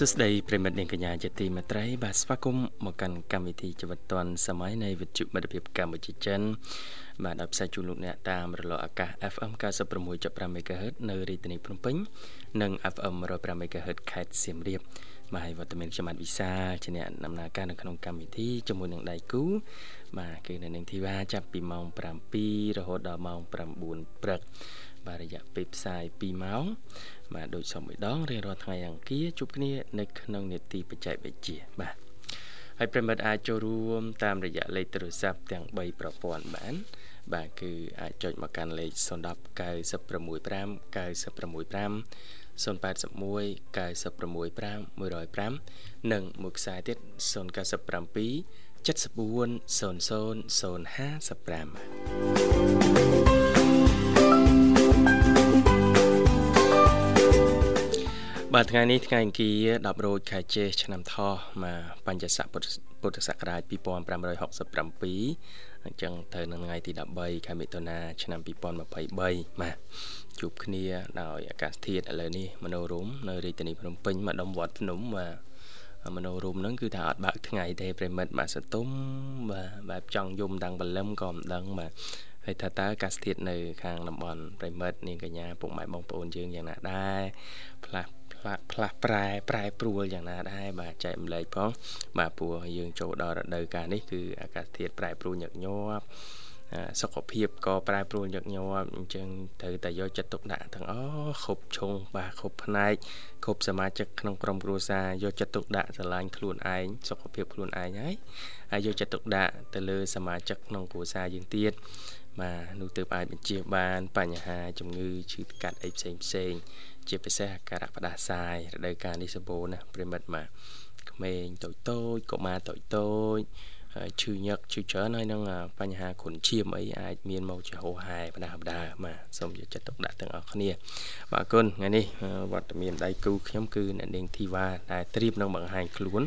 សួស្តីប្រិមិត្តនាងកញ្ញាជាទីមេត្រីបាទស្វាគមន៍មកកាន់កម្មវិធីជីវិតឌွန်សម័យនៃវិទ្យុមិត្តភាពកម្ពុជាចិនបាទដល់ផ្សាយជូនលោកអ្នកតាមរលកអាកាស FM 96.5 MHz នៅរាជធានីភ្នំពេញនិង FM 105 MHz ខេត្តសៀមរាបបាទហើយវត្តមានខ្ញុំបាទវិសាលជាអ្នកដំណើរការនៅក្នុងកម្មវិធីជាមួយនឹងដៃគូបាទគឺនៅនឹងធីវ៉ាចាប់ពីម៉ោង7រហូតដល់ម៉ោង9ព្រឹក បាទរយៈពេលផ្សាយ2ម៉ោងបាទដូចសមមួយដងរៀងរាល់ថ្ងៃអង្គារជួបគ្នានៅក្នុងនេតិបច្ចេកវិទ្យាបាទហើយប្រិមិត្តអាចចូលរួមតាមរយៈលេខទូរស័ព្ទទាំង3ប្រព័ន្ធបាន បាទគឺអាចចុចមកកាន់លេខ010 965 965 081 965 105និងមួយខ្សែទៀត097 74 បាទថ្ងៃនេះថ្ងៃអង្គារ10រោចខែចេសឆ្នាំថោះមកបញ្ញស័កពុទ្ធសករាជ2567អញ្ចឹងទៅនៅថ្ងៃទី13ខែមិថុនាឆ្នាំ2023បាទជួបគ្នាដោយអាកាសធាតុឥឡូវនេះមនោរមនៅរាជធានីភ្នំពេញម្ដុំវត្តភ្នំបាទមនោរមហ្នឹងគឺថាអត់បើកថ្ងៃទេប្រិមិត្តបាទសតុំបាទបែបចង់យំដាំងបលឹមក៏មិនដឹងបាទហើយថាតើអាកាសធាតុនៅខាងតំបន់ប្រិមិត្តនាងកញ្ញាពុកម៉ែបងប្អូនយើងយ៉ាងណាដែរផ្លាស់ ផ្លាស់ផ្លាស់ប្រែប្រែប្រួលយ៉ាងណាដែរបាទចែកម្លែកផងបាទព្រោះយើងចូលដល់រដូវកាលនេះគឺអាកាសធាតុប្រែប្រួលញឹកញាប់សុខភាពក៏ប្រែប្រួលញឹកញាប់អញ្ចឹងត្រូវតែយកចិត្តទុកដាក់ទាំងអស់គ្រប់ឈុងបាទគ្រប់ផ្នែកគ្រប់សមាជិកក្នុងក្រុមគ្រួសារយកចិត្តទុកដាក់ស្រឡាញ់ខ្លួនឯងសុខភាពខ្លួនឯងហើយហើយយកចិត្តទុកដាក់ទៅលើសមាជិកក្នុងគ្រួសារយើងទៀតបាទនោះទើបអាចបញ្ជាបាន បញ្ហាជំងឺឈឺកាត់អីផ្សេងផ្សេង ជាពិសេសអាការៈផ្ដាសាយរដូវកាលនេះសម្បូរណាស់ប្រិមិត្តបាទក្មេងតូចតូចកុមារតូចតូចហើយឈឺញឹកឈឺច្រើនហើយនឹងបញ្ហាគ្រុនឈាមអីអាចមានមកជាហូរហែបដាបដាបាទសូមយកចិត្តទុកដាក់ទាំងអស់គ្នា បាទអរគុណថ្ងៃនេះវត្តមានដៃគូខ្ញុំគឺអ្នកនាងធីវ៉ាដែលត្រៀមនឹងបង្ហាញខ្លួន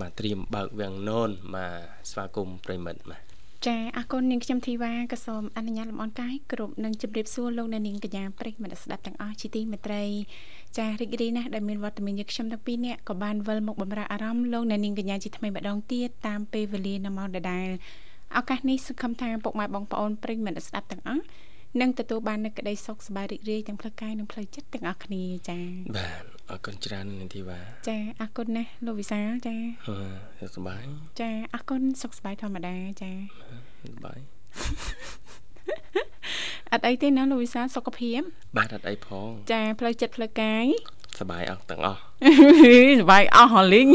បាទត្រៀមបើកវាំងណូនបាទស្វាគមន៍ប្រិមិត្តបាទ ចាអរគុណនាងខ្ញុំធីវ៉ាក៏សូមអនុញ្ញាតលំអរកាយគ្រប់នឹងជម្រាបសួរលោកអ្នកនាងកញ្ញាប្រិយមិត្តស្ដាប់ទាំងអស់ជាទីមេត្រី ចារីករាយណាស់ដែលមានវត្តមានយើងខ្ញុំទាំងពីរនាក់ក៏បានវិលមកបំរើអារម្មណ៍លោកអ្នកនាងកញ្ញាជាថ្មីម្ដងទៀតតាមពេលវេលានៅម៉ោងដដែលឱកាសនេះសង្ឃឹមថាពុកម៉ែបងប្អូនប្រិយមិត្តស្ដាប់ទាំងអស់នឹងទទួលបាននូវក្តីសុខសប្បាយរីករាយទាំងផ្លូវកាយនិងផ្លូវចិត្តទាំងអស់គ្នាចា៎បាទ អរគុណច្រើននាងធីវ៉ាចាអរគុណណាស់លោកវិសាលចាសុខសប្បាយចាអរគុណសុខសប្បាយធម្មតាចាសប្បាយអត់អីទេណាលោកវិសាលសុខភាពបាទអត់អីផងចាផ្លូវចិត្តផ្លូវកាយសប្បាយអស់ទាំងអស់សប្បាយអស់ហលីង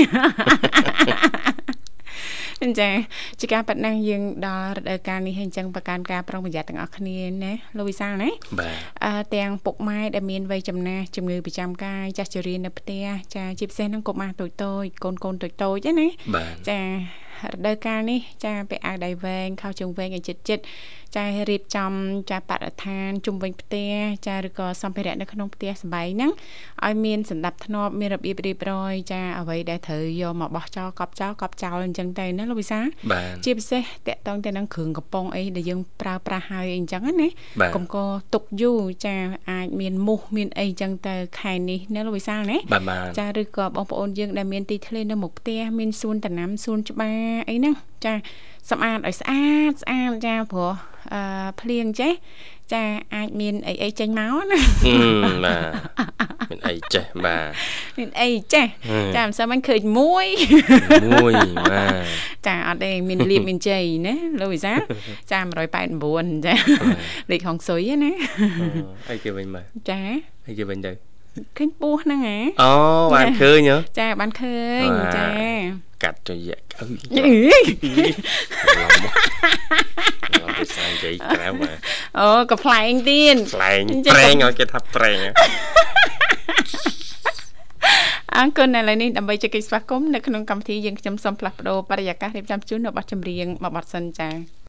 ចាជាការប៉ັດណាស់យើងដល់រដូវកាលនេះហើយអញ្ចឹងប្រកាន់ការប្រុងប្រយ័ត្នទាំងអស់គ្នាណាលោកវិសាលណាបាទអឺទាំងពុកម៉ែដែលមានវ័យចំណាស់ជំងឺប្រចាំកាយចាស់ជរានៅផ្ទះចាជាពិសេសនឹងកុមារតូចតូចកូនកូនតូចតូចណាចា រដូវកាលនេះចាពាក់អាវដៃវែងខោជើងវែងឲ្យជិតជិតចារៀបចំចាបរិស្ថានជុំវិញផ្ទះចាឬក៏សម្ភារៈនៅក្នុងផ្ទះសម្បែងហ្នឹងឲ្យមានសណ្ដាប់ធ្នាប់មានរបៀបរៀបរយចាអ្វីដែលត្រូវយកមកបោះចោលកប់ចោលកប់ចោលអញ្ចឹងទៅណាលោកវិសាជាពិសេសតកតងទៅនឹងគ្រឿងកំប៉ុងអីដែលយើងប្រើប្រាស់ហើយអញ្ចឹងណាកុំកទុកយូរចាអាចមានមូសមានអីអញ្ចឹងទៅខែនេះណាលោកវិសាណាចាឬក៏បងប្អូនយើងដែលមានទីធ្លានៅមុខផ្ទះមានសួនតំណាំសួនច្បារអីហ្នឹងចាសម្អាតឲ្យស្អាតស្អាតចាព្រោះអឺភ្លៀងចេះចាអាចមានអីអីចេញមកណាបាទមានអីចេះបាទមានអីចេះចាមិនសិនមិនឃើញមួយមួយបាទចាអត់ទេមានលៀបមានជ័យណាលោកវិសាចា189ចាលេខហងស៊ុយណាអីគេវិញមើលចាអីគេវិញទៅ ឃើញពោះហ្នឹងហ៎អូបានឃើញចាបានឃើញចាកាត់ចយៈអឺឡំទៅសាយជ័យក្រៅមកអូកំ pl ែងទៀតប្លែងប្រេងឲ្យគេថាប្រេងអរគុណឥឡូវនេះដើម្បីជែកស្វាគមន៍នៅក្នុងកម្មវិធីយើងខ្ញុំសូមផ្លាស់ប្ដូរបរិយាកាសរៀបចំជូននៅបទចម្រៀងមួយបទសិនចា៎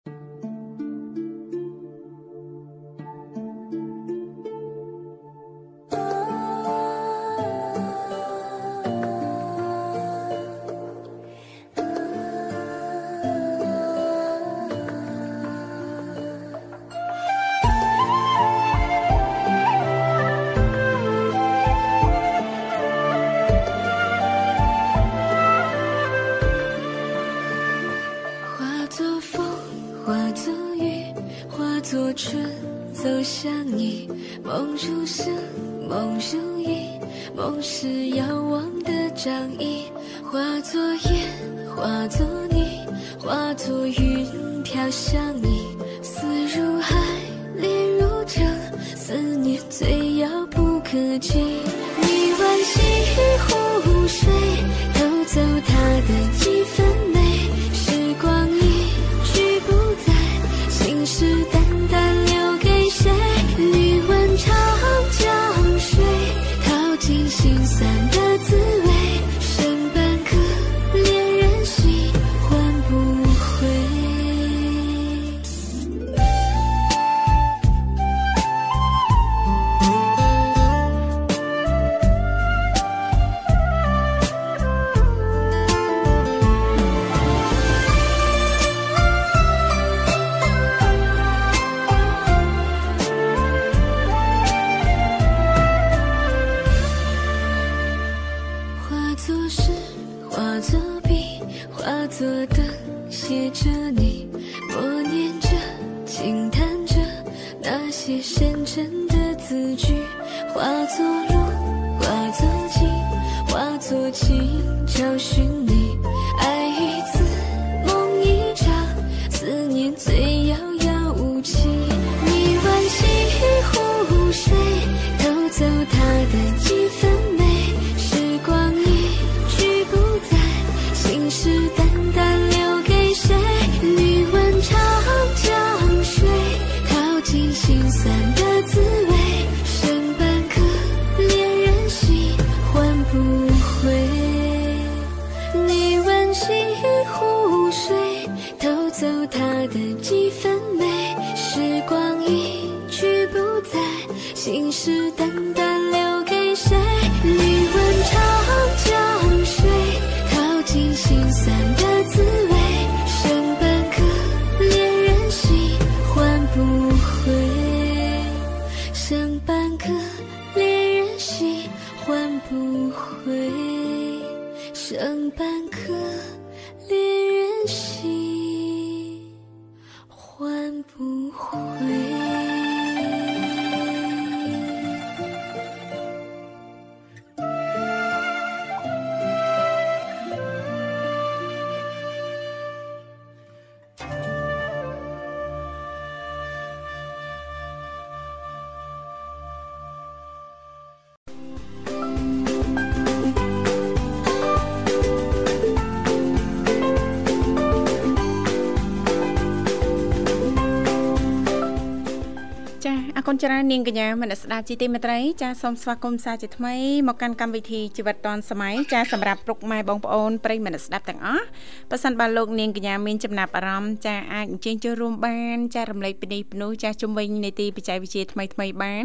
ច្រើននាងកញ្ញាមនស្ដាប់ជីទីមេត្រីចាសូមស្វាគមន៍សាជាថ្មីមកកាន់កម្មវិធីជីវិតឌွန်សម័យចាសម្រាប់ប្រុកម៉ែបងប្អូនប្រិយមិត្តស្ដាប់ទាំងអស់ប៉ះសិនបើលោកនាងកញ្ញាមានចំណាប់អារម្មណ៍ចាអាចអញ្ជើញចូលរួមបានចារំលែកពីនេះពីនោះចាជំវិញនីតិបច្ចេកវិទ្យាថ្មីថ្មីបាន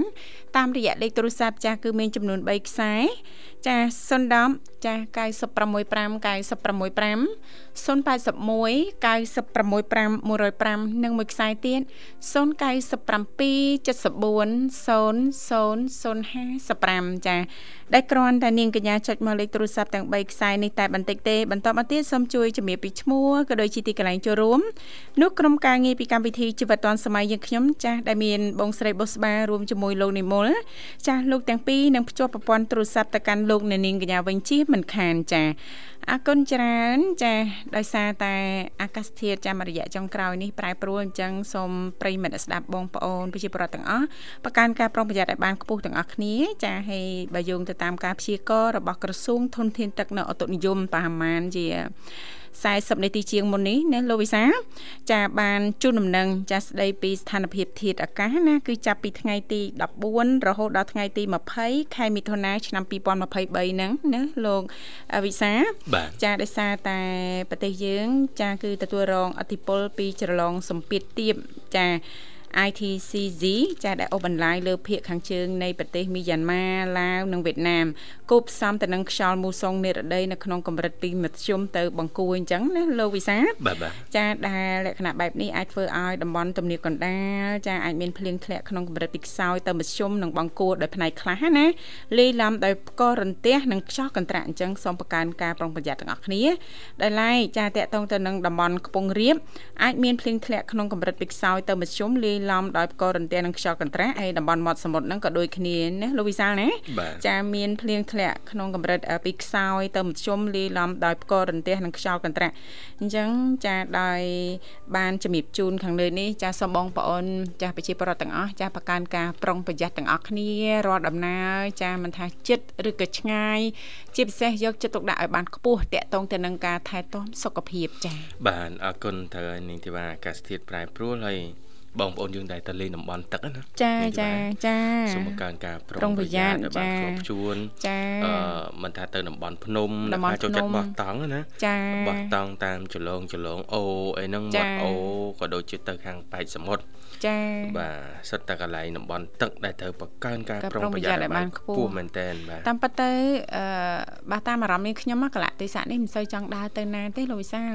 តាមរយៈលេខទូរស័ព្ទចាគឺមានចំនួន3ខ្សែចា010 ចា965 965 081 965 105និងមួយខ្សែទៀត097 740055ចា ដែលគ្រាន់តែនាងកញ្ញាចុចមកលេខទូរស័ព្ទទាំង3ខ្សែនេះតែបន្តិចទេបន្តមកទៀតសូមជួយជំរាបពីឈ្មោះក៏ដូចជាទីកន្លែងចូលរួមនោះក្រុមការងារពីកម្មវិធីជីវិតឌွန်សម័យយើងខ្ញុំចាស់ដែលមានបងស្រីបុស្បារួមជាមួយលោកនិមលចាស់លោកទាំងពីរនឹងភ្ជាប់ប្រព័ន្ធទូរស័ព្ទទៅកាន់លោកអ្នកនាងកញ្ញាវិញជាមិនខានចាស់ អរគុណច្រើនចាដោយសារតែអាកាសធាតុចាំរយៈចុងក្រោយនេះប្រែប្រួលអញ្ចឹងសូមប្រិយមិត្តស្ដាប់បងប្អូនប្រជាពលរដ្ឋទាំងអស់ប្រកាន់ការប្រុងប្រយ័ត្នឲ្យបានខ្ពស់ទាំងអស់គ្នាចាហើយបើយោងទៅតាមការព្យាករណ៍របស់ក្រសួងធនធានទឹកនៅឧតុនិយមប្រហែលជា 40នាទីជាងមុននេះណាលោកវិសាចាបានជូនដំណឹងចាស្ដីពីស្ថានភាពធាតុអាកាសណាគឺចាប់ពីថ្ងៃទី14រហូតដល់ថ្ងៃទី20ខែមិថុនាឆ្នាំ2023ហ្នឹងណាលោកវិសាចាដោយសារតែប្រទេសយើង ចាគឺទទួលរងអធិបុលពីច្រឡងសម្ពាធទៀបចា ITCZ ចាដែលអូសបន្លាយលើភាគខាងជើងនៃប្រទេសមីយ៉ាន់ម៉ាឡាវនិងវៀតណាមគូផ្សំទៅនឹងខ្យល់មូសុងនិរដីនៅក្នុងកម្រិតពីមធ្យមទៅបង្គួរអញ្ចឹងណាលោកវិសាចាដែលលក្ខណៈបែបនេះអាចធ្វើឲ្យតំបន់ទំនាបកណ្ដាលចាអាចមានភ្លៀងធ្លាក់ក្នុងកម្រិតពីខ្សោយទៅមធ្យមនិងបង្គួរដោយផ្នែកខ្លះណាលាយឡំដោយផ្គររន្ទះនិងខ្យល់កន្ត្រាក់អញ្ចឹងសូមបង្កើនការប្រុងប្រយ័ត្នទាំងអស់គ្នាដែលឡែកចាតកតងទៅនឹងតំបន់ខ្ពង់រាបអាចមានភ្លៀងធ្លាក់ក្នុងកម្រិតពីខ្សោយទៅមធ្យមលាយឡំដោយផ្គររន្ទះនិងខ្យល់កន្ត្រាក់ហើយតំបន់មាត់សមុទ្រហ្នឹងក៏ដូចគ្នាណាលោកវិសាលណាចាមានភ្លៀងធ្លាក់ក្នុងកម្រិតពីខ្សោយទៅមធ្យមលាយឡំដោយផ្គររន្ទះនិងខ្យល់កន្ត្រាក់អញ្ចឹងចាដោយបានជំរាបជូនខាងលើនេះចាសូមបងប្អូនចាប្រជាពលរដ្ឋទាំងអស់ចាប្រកាន់ការប្រុងប្រយ័ត្នទាំងអស់គ្នារាល់ដំណើរចាមិនថាចិត្តឬក៏ឆ្ងាយជាពិសេសយកចិត្តទុកដាក់ឲ្យបានខ្ពស់តាក់ទងទៅនឹងការថែទាំសុខភាពចាបាទអរគុណទៅនាងធីវ៉ាអាកាសធាតុប្រែប្រួលហើយ បងប្អូនយើងដែលទៅលេងតំបន់ទឹកណាចាចាចាសូមកើនការប្រុងប្រយ័ត្នឲ្យបានគ្រប់ជួនចាអឺមិនថាទៅតំបន់ភ្នំដល់ចូលចិត្តបោះតង់ណាចាបោះតង់តាមចលងចលងអូអីហ្នឹងមាត់អូក៏ដូចជាទៅខាងប៉ែកសមុទ្រចាបាទសិតតែកន្លែងតំបន់ទឹកដែលត្រូវបង្កើនការប្រុងប្រយ័ត្នឲ្យបានខ្ពស់មែនតើបាទតាមពិតទៅអឺបាទតាមអារម្មណ៍នេះខ្ញុំកលៈទេសៈនេះមិនសូវចង់ដើរទៅណាទេលោកវិសាល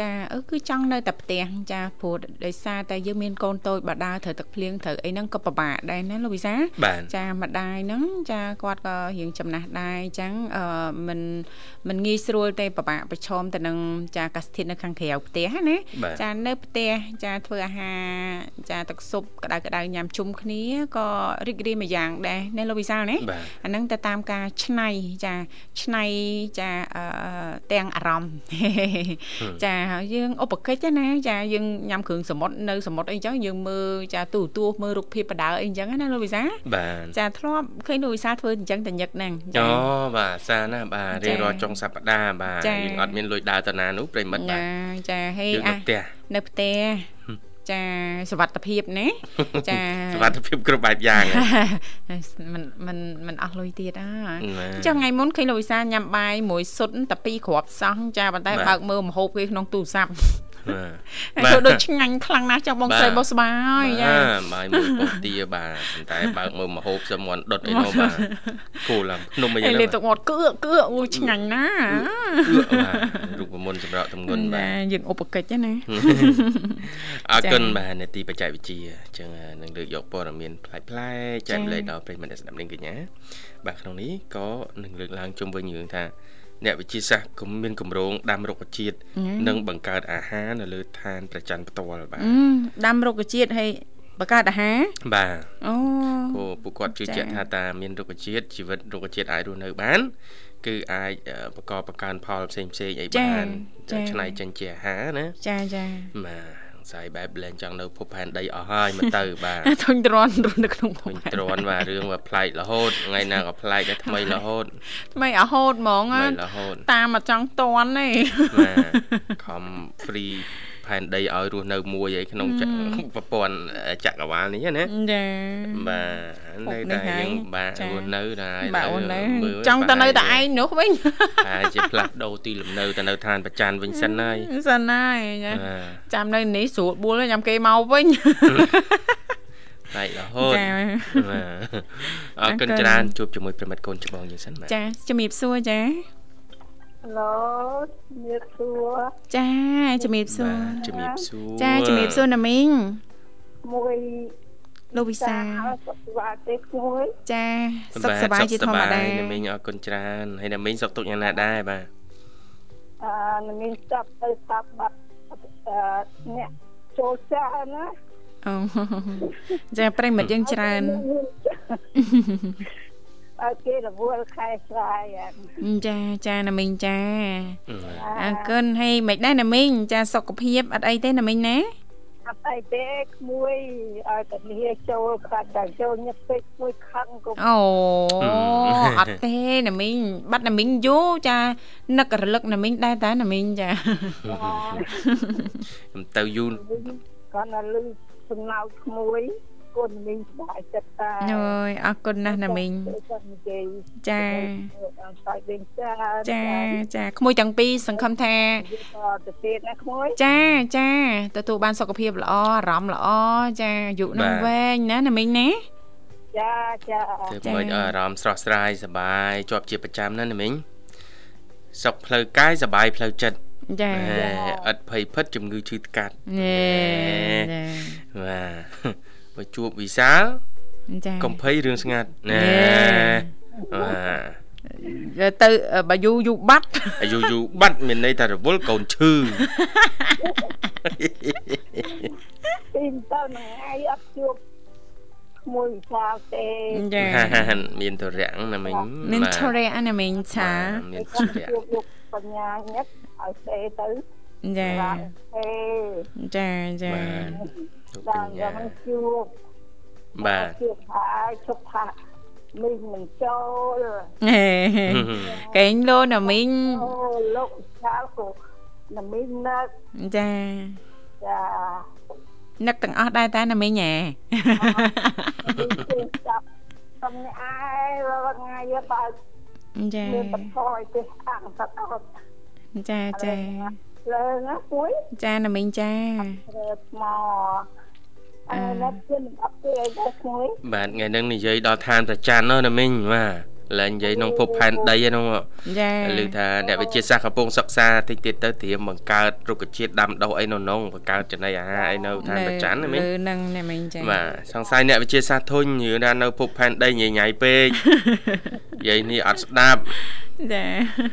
ចាអឺគឺចង់នៅតែផ្ទះចាព្រោះដោយសារតែយើងមានកូនតូចបដាត្រូវទឹកភ្លៀងត្រូវអីហ្នឹងក៏ពិបាកដែរណាលោកវិសាចាម្ដាយហ្នឹងចាគាត់ក៏រៀងចំណាស់ដែរអញ្ចឹងអឺមិនមិនងាយស្រួលទេពិបាកប្រឈមទៅនឹងចាអាកាសធាតុនៅខាងក្រៅផ្ទះណាចានៅផ្ទះចាធ្វើអាហារចាទឹកស៊ុបក្តៅក្តៅញ៉ាំជុំគ្នាក៏រីករាយមួយយ៉ាងដែរណាលោកវិសាលណាអាហ្នឹងទៅតាមការឆ្នៃចាឆ្នៃចាទាំងអារម្មណ៍ចាយើងឧបកិច្ចណាចាយើងញ៉ាំគ្រឿងសមុទ្រនៅសមុទ្រអីចឹងយើងមើលចាទូទួមើលរូបភាពបដើអីចឹងណាលោកវិសាបាទចាធ្លាប់ឃើញលោកវិសាធ្វើអញ្ចឹងតែញឹកហ្នឹងអូបាទសាណាបាទរៀងរាល់ចុងសប្តាហ៍បាទយើងអត់មានលុយដើរទៅណានោះប្រិមិត្តបាទចាហេអានៅផ្ទះចាសវត្ថភាពណាចាសវត្ថភាពគ្រប់បែបយ៉ាងมันมันมันអស់លុយទៀតអញ្ចឹងថ្ងៃមុនឃើញលោកវិសាញ៉ាំបាយមួយសុទ្ធតែពីរគ្រាប់សោះចាប៉ុន្តែបើកមើលម្ហូបគេក្នុងទូរស័ព្ទ បាទដូចឆ្ងាញ់ខ្លាំងណាស់ចង់បងស្រីបងស្បាហើយចាបាយមួយពោះទាបាទប៉ុន្តែបើកមើលម្ហូបសមុនដុតអីនោះបាទគូឡើងភ្នំអីហ្នឹងលេទឹកមាត់គឿកគឿកអូឆ្ងាញ់ណាស់គឿកបាទរូបមន្តសម្រាប់ទម្ងន់បាទយើងឧបកិច្ចណាអរគុណបាទនេតិបច្ចេកវិទ្យាអញ្ចឹងនឹងលើកយកព័ត៌មានផ្លែផ្លែចែកម្លែកដល់ប្រិយមិត្តស្ដាប់នាងកញ្ញាបាទក្នុងនេះក៏នឹងលើកឡើងជុំវិញរឿងថា អ្នកវិទ្យាសាស្ត្រក៏មានគម្រោងដាំរុក្ខជាតិនិងបង្កើតអាហារនៅលើឋានប្រច័នផ្ទាល់បាទដាំរុក្ខជាតិហើយបង្កើតអាហារបាទអូព្រោះពួកគាត់ជឿជាក់ថាតាមានរុក្ខជាតិជីវិតរុក្ខជាតិអាចរស់នៅបាន គឺអាចប្រកបបង្កើនផលផ្សេងផ្សេងអីបាន ឆ្នៃចេញជាអាហារណាចាចាបាទ ស័យបែបលែងចង់នៅភពផែនដីអស់ហើយមកទៅបាទធុញទ្រាន់រស់នៅក្នុងភពធុញទ្រាន់បាទរឿងว่าប្លែករហូតថ្ងៃណាក៏ប្លែកដែរថ្មីរហូតថ្មីរហូតហ្មងរហូតតាមមកចង់តន់ទេបាទខំ free ផែនដីឲ្យរស់នៅមួយឯក្នុងប្រព័ន្ធចក្រវាលនេះណាចាបាទនៅតែយើងបាទរស់នៅតែបាទអូននៅចង់ទៅនៅតែឯងនោះវិញហើយជាផ្លាស់ដូរទីលំនៅទៅនៅឋានប្រច័នវិញសិនហើយសិនហើយចាំនៅនេះស្រួលបួលញ៉ាំគេមកវិញតែរហូតអរគុណច្រើនជួបជាមួយប្រិមិត្តកូនច្បងយើងសិនបាទចាជំរាបសួរចា ឡូជំរាបសួរចាជំរាបសួរជំរាបសួរចាជំរាបសួរណាមីងមួយលោកវិសាសុខសប្បាយទេមួយចាសុខសប្បាយជាធម្មតាណាមីងអរគុណច្រើនហើយណាមីងសុខទុក្ខយ៉ាងណាដែរបាទអឺណាមីងចាប់ទៅស្ដាប់បាត់អ្នកចូលចាស់ណាអូចាប្រិមិត្តយើងច្រើន ឲ្យគេរវល់ខែស្រាយចាចាណាមីងចាអរគុណហើយមិនដែរណាមីងចាសុខភាពអត់អីទេណាមីងណាអត់អីទេក្មួយឲ្យតានេះចូលខ្លាចតែចូលញឹកពេកមួយខឹងក៏អូអត់ទេណាមីងបាត់ណាមីងយូចានឹករលឹកណាមីងដែរតាណាមីងចាខ្ញុំទៅយូរគាត់ណាលឺសំណៅក្មួយ គុណមីងសប្បាយចិត្តតាអើយអរគុណណាស់ណាមីងចាចាចាក្មួយទាំងពីរសង្ឃឹមថាទៅទៀតណាក្មួយចាចាទទួលបានសុខភាពល្អអារម្មណ៍ល្អចាអាយុនឹងវែងណាណាមីងណាចាចាធ្វើឲ្យអារម្មណ៍ស្រស់ស្រាយសប្បាយជាប់ជាប្រចាំណាណាមីងសុខផ្លូវកាយសប្បាយផ្លូវចិត្តចាអត់ភ័យភិតជំងឺឈឺថ្កាត់ណែបាទ បើជួបវិសាលចាកំភៃរឿងស្ងាត់ណែបាទទៅបើយូយូបាត់យូយូបាត់មានន័យថារវល់កូនឈឺកទីនទៅមួយថ្ងៃអត់ជួបមួយសាទេចាមានទរៈណាមិញមានធរៈណាមិញឆាមានទគាត់រៈជួបលោកបញ្ញាញឹកឲ្យទេទៅ ចាបាទទេចាចាបាទលោកដល់បយ៉ាញ្ញាងជួបបាទជួបហើយឈប់ថាមីងមិនចូលហេកេងលោណាមិញអូលោកឆាលក៏ណាមីងណាត់ចាចានឹកទាំងអស់ដែរតាណាមិញហ៎មីងជិះចាប់តំនេះឯងរាល់ថ្ងៃយកបើចាមានបន្ថយទេអាំងទឹកអត់ចាចា លើណាមួយចាណាមិញចារើថ្មអើណាត់ជិះអត់ទេអីដែរមួយបាទថ្ងៃហ្នឹងនិយាយដល់ឋានប្រច័នណណាមិញបាទ ឡើងនិយាយក្នុងភពផែនដីហ្នឹងចាឮថាអ្នកវិទ្យាសាស្ត្រកំពុងសិក្សាតិចទៀតទៅត្រៀមបង្កើតរុក្ខជាតិដាំដុះអីនៅក្នុងបង្កើតចំណីអាហារអីនៅឋានប្រច័នណាមិញលើនឹងណាមិញចាបាទសង្ស័យអ្នកវិទ្យាសាស្ត្រធុញយឺថានៅភពផែនដីញញ៉ៃពេកនិយាយនេះអត់ស្ដាប់ចា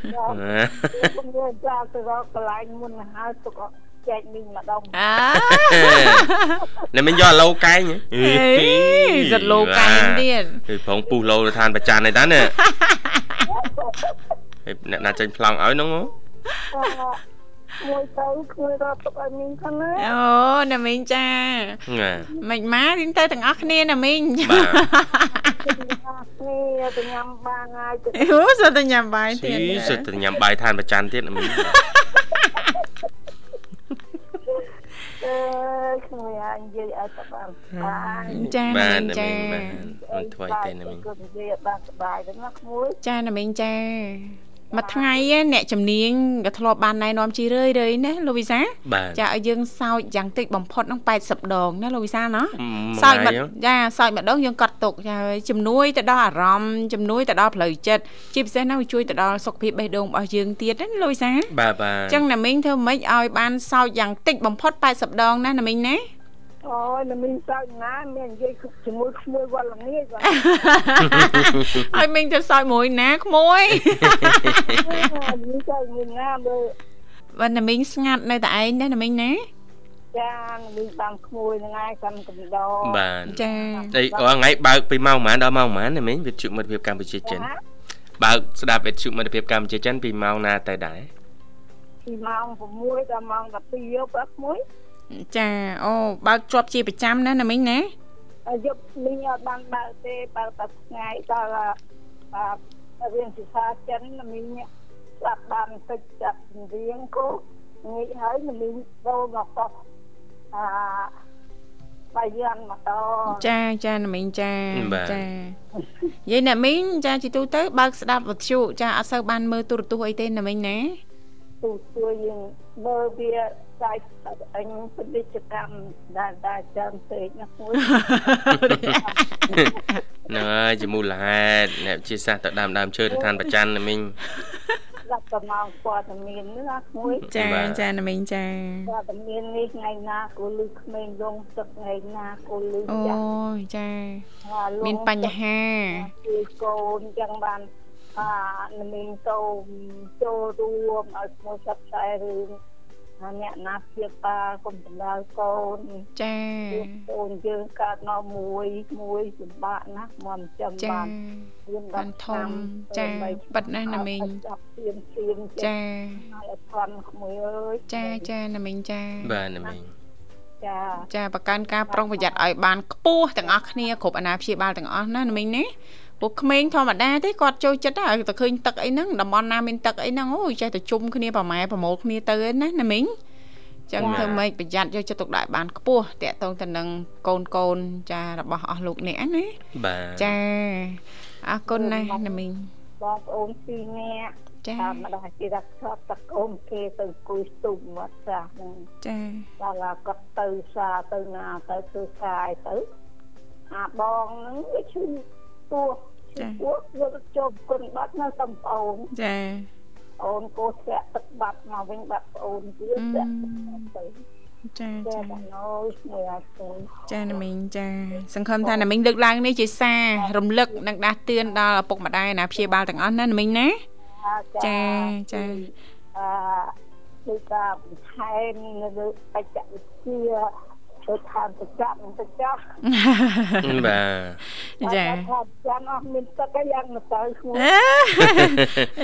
ខ្ញុំនិយាយចាទៅរកកន្លែងមុនហើយទុក ចែកមីងម្ដងអើអ្នកមិញយកឡូកែងហ៎ហេសិតលោកែងទៀតគឺប្រងពុះឡូទៅឋានប្រច័នឯតាណាហើយអ្នកណាចេញប្លង់ឲ្យហ្នឹងហ៎មួយទៅគឺរកទុកឲ្យមីងខាងណាអូណាមិញចាណាមិនមករៀងទៅទាំងអស់គ្នាណាមិញបាទនេះទៅញ៉ាំបានហើយទៅអូសុទ្ធតែញ៉ាំបាយទៀតស៊ីសិតតែញ៉ាំបាយឋានប្រច័នទៀតណាមិញ អើខ្ញុំអាចនិយាយឲ្យទៅបានបានចាណាបាទមិញណាចាមិញបាទមិនធ្វើអីទេណាមិញគឺនិយាយបានសុបាយទៅណាមួយចាណាមិញចា មួយថ្ងៃឯងអ្នកជំនាញក៏ធ្លាប់បានណែនាំជីរឿយរឿយណាលោកវិសាបាទចាឲ្យយើងសោចយ៉ាងតិចបំផុតហ្នឹង80ដងណាលោកវិសាណាមួយសោចមកថ្ងៃហ៎ចាសោចម្ដងយើងកត់ទុកចាហើយជំនួយទៅដល់អារម្មណ៍ជំនួយទៅដល់ផ្លូវចិត្តជាពិសេសណាវាជួយទៅដល់សុខភាពបេះដូងរបស់យើងទៀតណាលោកវិសាបាទបាទអញ្ចឹងណាមីងធ្វើម៉េចឲ្យបានសោចយ៉ាងតិចបំផុត80ដងណាណាមីងណា អូយនៅមានសើចណាមាននិយាយជាមួយក្មួយវល់ល្ងាចបាទឲ្យមីងទៅសោចមួយណាក្មួយនេះទៅមានណាបើបើណាមីងស្ងាត់នៅតែឯងណាណាមីងណាចាមានបានក្មួយហ្នឹងឯងកាន់កំដរបាទចាអីរាល់ថ្ងៃបើកពីម៉ោងប៉ុន្មានដល់ម៉ោងប៉ុន្មានណាមិញវិទ្យុមិត្តភាពកម្ពុជាចិនបើកស្ដាប់វិទ្យុមិត្តភាពកម្ពុជាចិនពីម៉ោងណាទៅដែរពីម៉ោង6ដល់ម៉ោង12យប់អត់មួយ ចាអូបើកជាប់ជាប្រចាំណាណាមីងណាហើយយប់មីងអត់បានបើកទេបើកតែថ្ងៃដល់បាទរៀនភាសាចិនមីងស្ដាប់បានតិចចាប់រៀងគោងាយហើយមីងចូលមកតោះអាបាយ័នមកតចាចាណាមីងចាចានិយាយណាមីងចាជីទូទៅបើកស្ដាប់វិទ្យុចាអត់សូវបានមើលទូរទស្សន៍អីទេណាមីងណាទូជួយយើងមើលវា សាយអញពាណិជ្ជកម្មដែលដែលចាំពេកណាមួយហ្នឹងហើយជាមូលហេតុអ្នកវិទ្យាសាស្ត្រទៅដើមដើមឈើទៅឋានប្រច័នណាមិញដាក់កំងព័ត៌មានណាមួយចាបាទចាណាមីងចាព័ត៌មាននេះថ្ងៃណាក៏លឺក្មេងលងទឹកថ្ងៃណាក៏លឺអូចាស់យចាថាលងមានបញ្ហាគឺកូនចឹងបានអានឹងមានទៅចូលរួមឲ្យឈ្មោះសັບខ្សែរឿង អាអ្នកណាព្យាបាលគុំសម្ដៅកូនចាកូនយើងកើតមកមួយមួយសម្បាក់ណាស់មកចាំចាបានរៀនបានធំចាប៉ិតណាស់ណាមីងចាប់ទៀនទៀនចាហើយអត់ធន់ក្មួយអើយចាចាណាមីងចាបាទណាមិញចាចាប្រកាន់ការប្រុងប្រយ័ត្នឲ្យបានខ្ពស់ទាំងអស់គ្នាគ្រប់អាណាព្យាបាលទាំងអស់ណាណាមីងណា ពួកក្មេងធម្មតាទេគាត់ចូលចិត្តហើយតែឃើញទឹកអីហ្នឹងតំបន់ណាមានទឹកអីហ្នឹងអូយចេះតែជុំគ្នាប្រម៉ែប្រមូលគ្នាទៅឯណាណាមីងចឹងធ្វើម៉េចប្រយ័ត្នយកចិត្តទុកដាក់បានខ្ពស់តាក់ទងទៅនឹងកូនកូនចារបស់អស់លោកនេះណាបាទចាអរគុណណាស់ណាមីងបងប្អូនពីរនាក់ចាតាមម្ដាយគេដាក់ឈប់តកូនគេទៅគួយស្ទុំមកចាស់ហ្នឹងចាដល់ឡាគាត់ទៅសាទៅណាទៅធ្វើកាយទៅអាបងហ្នឹងវាឈឺ ពោះឈឺពោះយកទៅជប់គុណបាត់នៅតំប្អូនចាអូនកោស្រាក់ទឹកបាត់មកវិញបាត់ប្អូនទៀតស្រាក់ទឹកបាត់ទៅចាតែចាបងអើយស្មួយឲ្យស្មួយចាណាមីងចាសង្ឃឹមថាណាមីងលើកឡើងនេះជាសាររំលឹកនិងដាស់តឿនដល់ឪពុកម្ដាយអាណាព្យាបាលទាំងអស់ណាណាមីងណាចាចាអឺដូចថាបន្ថែមនៅលើបច្ចេកវិទ្យា ថទៅខាងទៅចាប់ទៅចាប់បាទចាខាងចាំអស់មានទឹកអីយ៉ាងទៅឈ្មោះ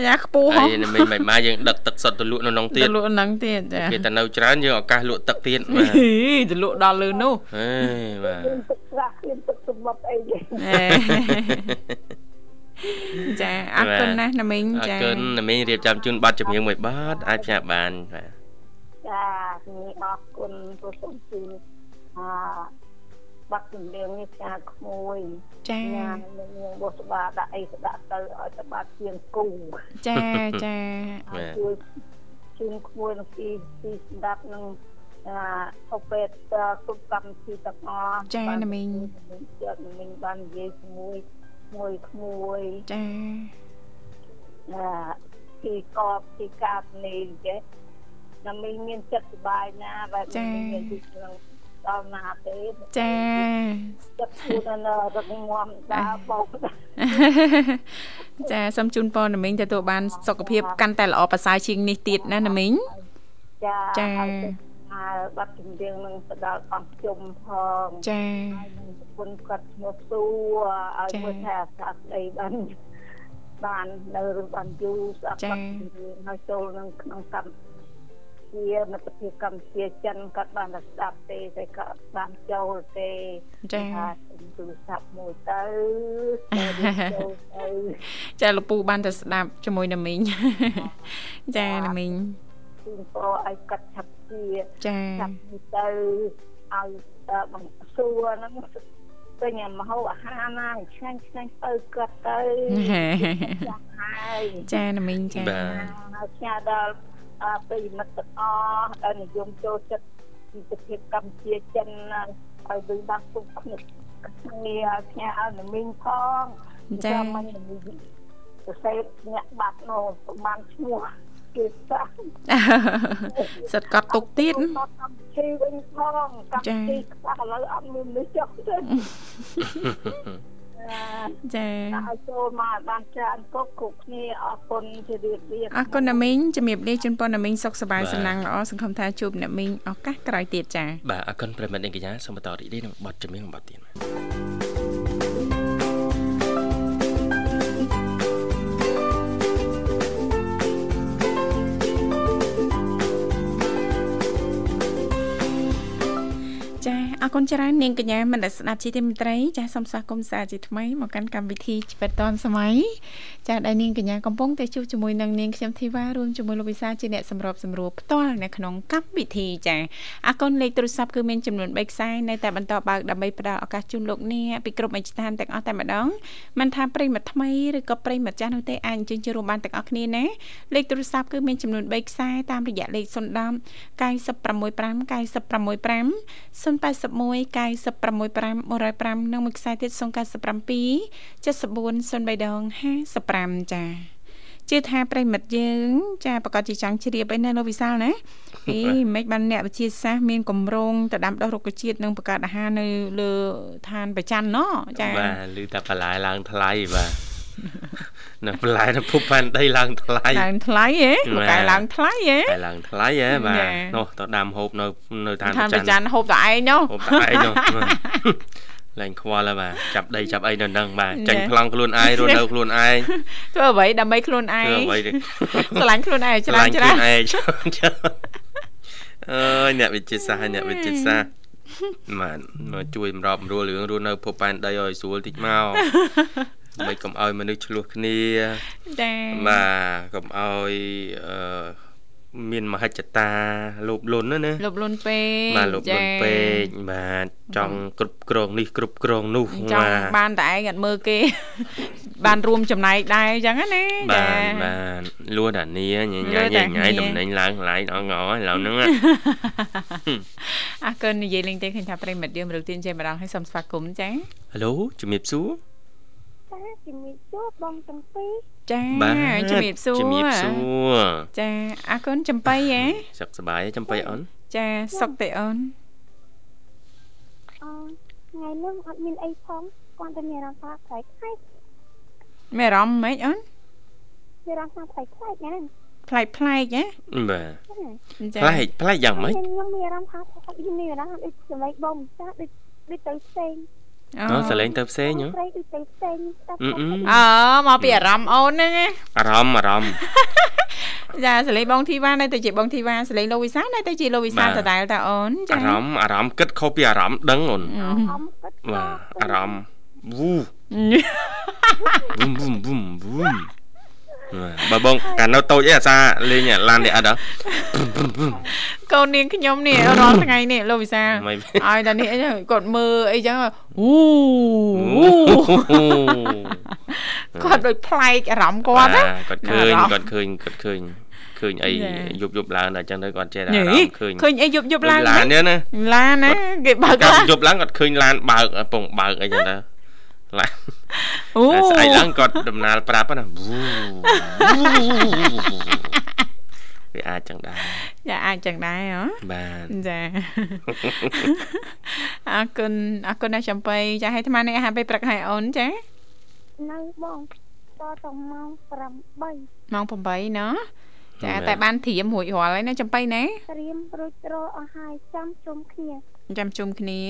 យ៉ាខ្ពស់ហ៎ហើយមិនមិនមកយើងដឹកទឹកសុទ្ធទៅលក់នៅក្នុងទៀតលក់ហ្នឹងទៀតចាគេតែនៅច្រើនយើងឱកាសលក់ទឹកទៀតបាទទៅលក់ដល់លើនោះហេបាទមានទឹកស្រះមានទឹកសម្បត្តិអីចាអរគុណណាស់ណាមីងចាអរគុណណាមីងរៀបចំជូនប័ណ្ណចម្រៀងមួយប័ណ្ណអាចផ្សាយបានបាទចានេះអរគុណព្រោះសូមជូន អាបាក់ជំនឿនេះចាក្មួយចានឹងបុស្បាដាក់អីស្ដាក់ទៅឲ្យតបាត់ជាងគូចាចាជួយជូនក្មួយនឹងទីទីស្ដាប់នឹងអាអពេតគ្រប់កម្មវិធីទាំងអស់ចាណាមីងចិត្តមីងបាននិយាយជាមួយមួយក្មួយចាអាទីកបទីកាបនេះចេះណាមីងមានចិត្តសុបាយណាបែបនេះមានទីក្នុង ដល់ណាទេចាចិត្តខ្លួននៅរត់ងំដើរបោកចាសូមជូនពរណាមីងទទួលបាន សុខភាពកាន់តែល្អប្រសើរជាងនេះទៀតណាណាមីងចាចាហើយបាត់ជំនៀងនឹងទៅដល់អង្គជុំផងចាប្រពន្ធគាត់ឈ្មោះសួរឲ្យមើលថាអាសាស្ដីបានបាននៅរបានយូរស្អាតបាត់ជំនៀងហើយចូលនឹងក្នុងកម្ម ជាមិត្តភាពកម្ពុជាចិនគាត់បានតែស្ដាប់ទេតែគាត់បានចូលទេចាទូរស័ព្ទមួយទៅចាលពូបានតែស្ដាប់ជាមួយណាមីងចាណាមីងជូនពរឲ្យកាត់ឆាប់ជាចាចាប់ទៅឲ្យបង្សួរហ្នឹងពេញមហោអាហារណាឆ្ងាញ់ឆ្ងាញ់ទៅគាត់ទៅចាណាមីងចាហើយផ្ញើដល់ ប្រិយមិត្តទាំងអស់ដែលនិយមចូលចិត្តពីប្រទេសកម្ពុជាចិនឲ្យវិញបានពុកគ្នាគ្នាផ្ញើឲ្យមីងផងចាមិនសរសេរអ្នកបាត់នោះប្រហែលឈ្មោះគេសាសិតកត់ទុកទៀតកម្មវិធីវិញផងកម្មវិធីខ្លះឥឡូវអត់មាននេះចុះទេ ចាឲ្យចូលមកបានច្រើនគ្រប់គ្រប់គ្នាអរគុណជម្រាបលាអរគុណណាមីងជំរាបលាជូនពរណាមីងសុខសប្បាយសំណាងល្អសង្ឃឹមថាជួបអ្នកមីងឱកាសក្រោយទៀតចាបាទអរគុណប្រិមត្តអ្នកកញ្ញាសូមបន្តរីករាយនឹងបទចម្រៀងបទទៀត អរគុណច្រើននាងកញ្ញាមនស្ដាប់ជីទីមត្រីចាសសូមស្វាគមន៍សាជាថ្មីមកកាន់កម្មវិធីជីវិតឌွန်សម័យចាសដែលនាងកញ្ញាកំពុងតែជួបជាមួយនឹងនាងខ្ញុំធីវ៉ារួមជាមួយលោកវិសាជាអ្នកសម្របសម្រួលផ្ទាល់នៅក្នុងកម្មវិធីចាសអរគុណលេខទូរស័ព្ទគឺមានចំនួន3ខ្សែនៅតែបន្តបើកដើម្បីផ្ដល់ឱកាសជូនលោកអ្នកពីគ្រប់អេស្ថានទាំងអស់តែម្ដងមិនថាប្រិមត្តថ្មីឬក៏ប្រិមត្តចាស់នោះទេអាចអញ្ជើញចូលរួមបានទាំងអស់គ្នាណាលេខទូរស័ព្ទគឺមានចំនួន3ខ្សែតាមរយៈលេខ010 965 965 080 081 965 105និងមួយខ្សែទៀត097 74 03ដង55ចាជឿថាប្រិមិត្តយើង ចាប្រកាសជាចង់ជ្រាបអីណាលោកវិសាលណាអីមិនបានអ្នកវិទ្យាសាស្ត្រមានកម្រងទៅដាំដុះរុក្ខជាតិនិងបង្កើតអាហារនៅលើឋានប្រច័នណចាបាទឮតែបន្លែឡើងថ្លៃបាទ នៅបន្លែនៅភពផែនដីឡើងថ្លៃឡើងថ្លៃហ៎កែឡើងថ្លៃហ៎ឡើងថ្លៃហ៎បាទនោះទៅដាំហូបនៅនៅឋានប្រច័នហូបតែឯងនោះហូបតែឯងនោះឡើងខ្វល់ហើយបាទចាប់ដីចាប់អីនៅនឹងបាទចាញ់ប្លង់ខ្លួនឯងរស់នៅខ្លួនឯងធ្វើអ្វីដើម្បីខ្លួនឯងធ្វើអ្វីស្រឡាញ់ខ្លួនឯងច្រើនច្រើនខ្លួនឯងអើយអ្នកវិទ្យាសាស្ត្រអ្នកវិទ្យាសាស្ត្របាទមកជួយសម្របសម្រួលរឿងរស់នៅភពផែនដីឲ្យស្រួលតិចមក មិនកុំឲ្យមនុស្សឆ្លោះគ្នាចាបាទកុំឲ្យអឺមានមហិច្ឆតាលោភលន់ណាណាលោភលន់ពេកបាទលោភលន់ពេកបាទចង់គ្រប់គ្រងនេះគ្រប់គ្រងនោះចង់បានតែឯងអត់មើលគេ បានរួមចំណែកដែរអញ្ចឹងណាបាទបាទលួតានីញញ៉ៃញ៉ៃតំណែងឡើងឡើងអងអឥឡូវហ្នឹងអរគុណនិយាយលេងទេឃើញថាប្រិមិត្តយើងរឹកទៀនចេះម្ដងឲ្យសូមស្វាគមន៍ចាហៅឡូជំរាបសួរចា ជំរាបសួរបងចំពីចាជំរាបសួរជំរាបសួរចាអរគុណចំបៃហ៎សុខសប្បាយចំបៃអូនចាសុខទេអូនអថ្ងៃនេះអត់មានអីផងគាត់តែមានអារម្មណ៍ថាខ្លែកខ្លែកមានអារម្មណ៍ម៉េចអូនមានអារម្មណ៍ថាខ្លែកខ្លែកណាប្លែកប្លែកហ៎បាទប្លែកប្លែកយ៉ាងម៉េចខ្ញុំមានអារម្មណ៍ថាខ្លែកនេះណាដូចសម្លេងបងចាស់ដូចដូចទៅផ្សេង អូសលេងទៅផ្សេងហ៎ដូចទៅផ្សេងអឺមកពីអារម្មណ៍អូនហ្នឹងអារម្មណ៍អារម្មណ៍ចាសលេងបងធីវ៉ានៅទៅជាបងធីវ៉ាសលេងលោកវិសានៅទៅជាលោកវិសាដដែលតាអូនចាអារម្មណ៍អារម្មណ៍គិតខុសពីអារម្មណ៍ដឹងអូនបាទអារម្មណ៍វូវូមវូមវូមវូម បើបងកាលនៅតូចអីអាសាលេងឡាននេះអត់ហ៎កូននាងខ្ញុំនេះរាល់ថ្ងៃនេះលោកវិសាឲ្យតែនេះអីគាត់មើលអីចឹងអូគាត់ដូចប្លែកអារម្មណ៍គាត់ណាគាត់ឃើញគាត់ឃើញគាត់ឃើញឃើញអីយប់យប់ឡើងតែចឹងទៅគាត់ចេះអារម្មណ៍ឃើញឃើញអីយប់យប់ឡើងឡាននេះណាឡានណាគេបើកយប់ឡើងគាត់ឃើញឡានបើកពងបើកអីចឹងទៅឡា អូស្អែកឡើងគាត់ដំណើរប្រាប់ណាវាអាចចឹងដែរចាអាចចឹងដែរហ៎បាទចាអរគុណអរគុណណាស់ចំបៃចាឲ្យអាត្មានេះអាហារពេលព្រឹកឲ្យអូនចានៅបងតតម៉ោង8ម៉ោង8ណោះចាតែបានត្រៀមរួចរាល់ហើយណាចំបៃណាត្រៀមរួចរាល់អស់ហើយចាំជុំគ្នាចាំជុំគ្នា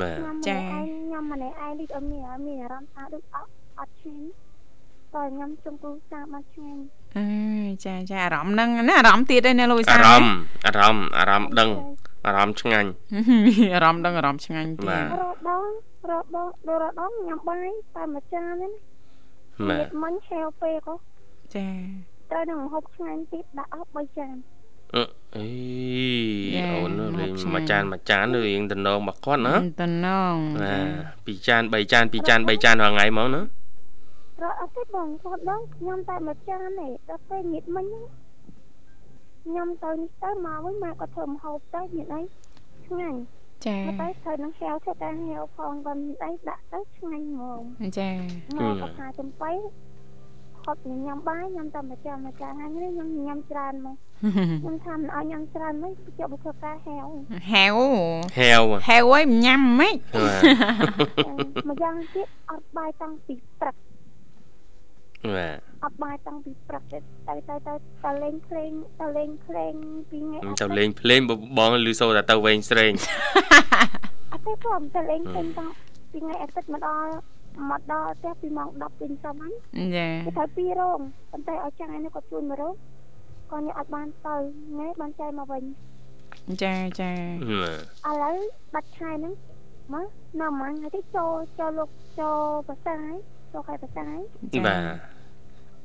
បាទចាខ្ញុំម្នាក់ឯងដូចអត់មានមានអារម្មណ៍ថាដូចអត់អត់ឆ្ងាញ់តើខ្ញុំជុំគ្រូសាបានឆ្ងាញ់អើចាចាអារម្មណ៍ហ្នឹងណាអារម្មណ៍ទៀតឯណាលោកវិសាអារម្មណ៍អារម្មណ៍អារម្មណ៍ដឹងអារម្មណ៍ឆ្ងាញ់អារម្មណ៍ដឹងអារម្មណ៍ឆ្ងាញ់ទៀតរដងរដងរដងញ៉ាំបាយតែមួយចានហ្នឹងបាទមិញហេវពេកចាត្រូវនឹងហូបឆ្ងាញ់ទៀតដាក់អស់3ចាន អអីអូនលេងមួយចានមួយចានរៀងតំណងមកគាត់ណាតំណងណាពីរចាន3ចានពីរចាន3ចានរាល់ថ្ងៃហ្មងណារត់អត់ទេបងគាត់ដល់ខ្ញុំតែមួយចានទេដល់ពេលញៀតមិញខ្ញុំទៅនេះទៅមកវិញម៉ែគាត់ធ្វើម្ហូបទៅញៀតអីឆ្ងាញ់ចាតែត្រូវនឹងហៅធ្វើតែហៅផងគាត់ញៀតអីដាក់ទៅឆ្ងាញ់ហ្មងចាមកគាត់ថាចំបៃ គាត់ញ៉ាំបាយញ៉ាំតែមួយចានមួយចានហើយនេះខ្ញុំញ៉ាំច្រើនមកខ្ញុំថាមិនឲ្យញ៉ាំច្រើនមិនជាប់ធ្វើការហែវហែវហែវហែវអីញ៉ាំហ្មងមួយយ៉ាងទៀតអត់បាយតាំងពីព្រឹកបាទអត់បាយតាំងពីព្រឹកទៅទៅទៅទៅលេងភ្លេងទៅលេងភ្លេងពីថ្ងៃទៅលេងភ្លេងបងឮសូរតែទៅវែងស្រេងអត់ទេព្រមទៅលេងភ្លេងតាំងពីថ្ងៃអាទិត្យមកដល់ មកដល់ផ្ទះពីម៉ោង10វិញសមហ្នឹងចាគេត្រូវពីរោងប៉ុន្តែឲ្យចាំងឯនេះគាត់ជួយមករោងគាត់នេះអត់បានទៅថ្ងៃបានចែកមកវិញចាចាឥឡូវបាត់ខែហ្នឹងមកនៅម៉ាំងហើយទៅចូលចូលលោកចូលភាសាហើយចូលខែភាសាហើយបាទ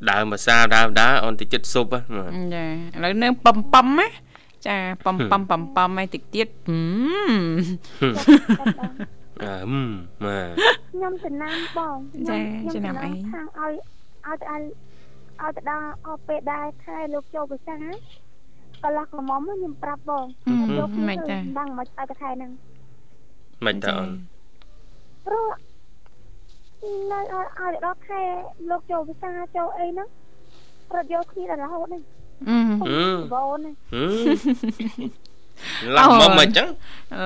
ដើមភាសាដើមដើអូនតិចចិត្តស៊ុបចាឥឡូវនៅប៉ំប៉ំណាចាប៉ំប៉ំប៉ំប៉ំឲ្យតិចទៀត អឺម៉ាខ្ញុំចំណាំបងចាចំណាំអីខាងឲ្យឲ្យទៅឲ្យឲ្យទៅដល់អស់ពេលដែរខែលោកចូលភាសាកន្លះកមុំខ្ញុំប្រាប់បងលោកមិនតាដឹងមិនឲ្យទៅខែហ្នឹងមិនតាអូនព្រោះនៅឲ្យដល់ខែលោកចូលភាសាចូលអីហ្នឹងរត់យកគ្នាដល់រហូតហ្នឹងអឺបូនហ្នឹង ឡាស់មុំមិនអញ្ចឹង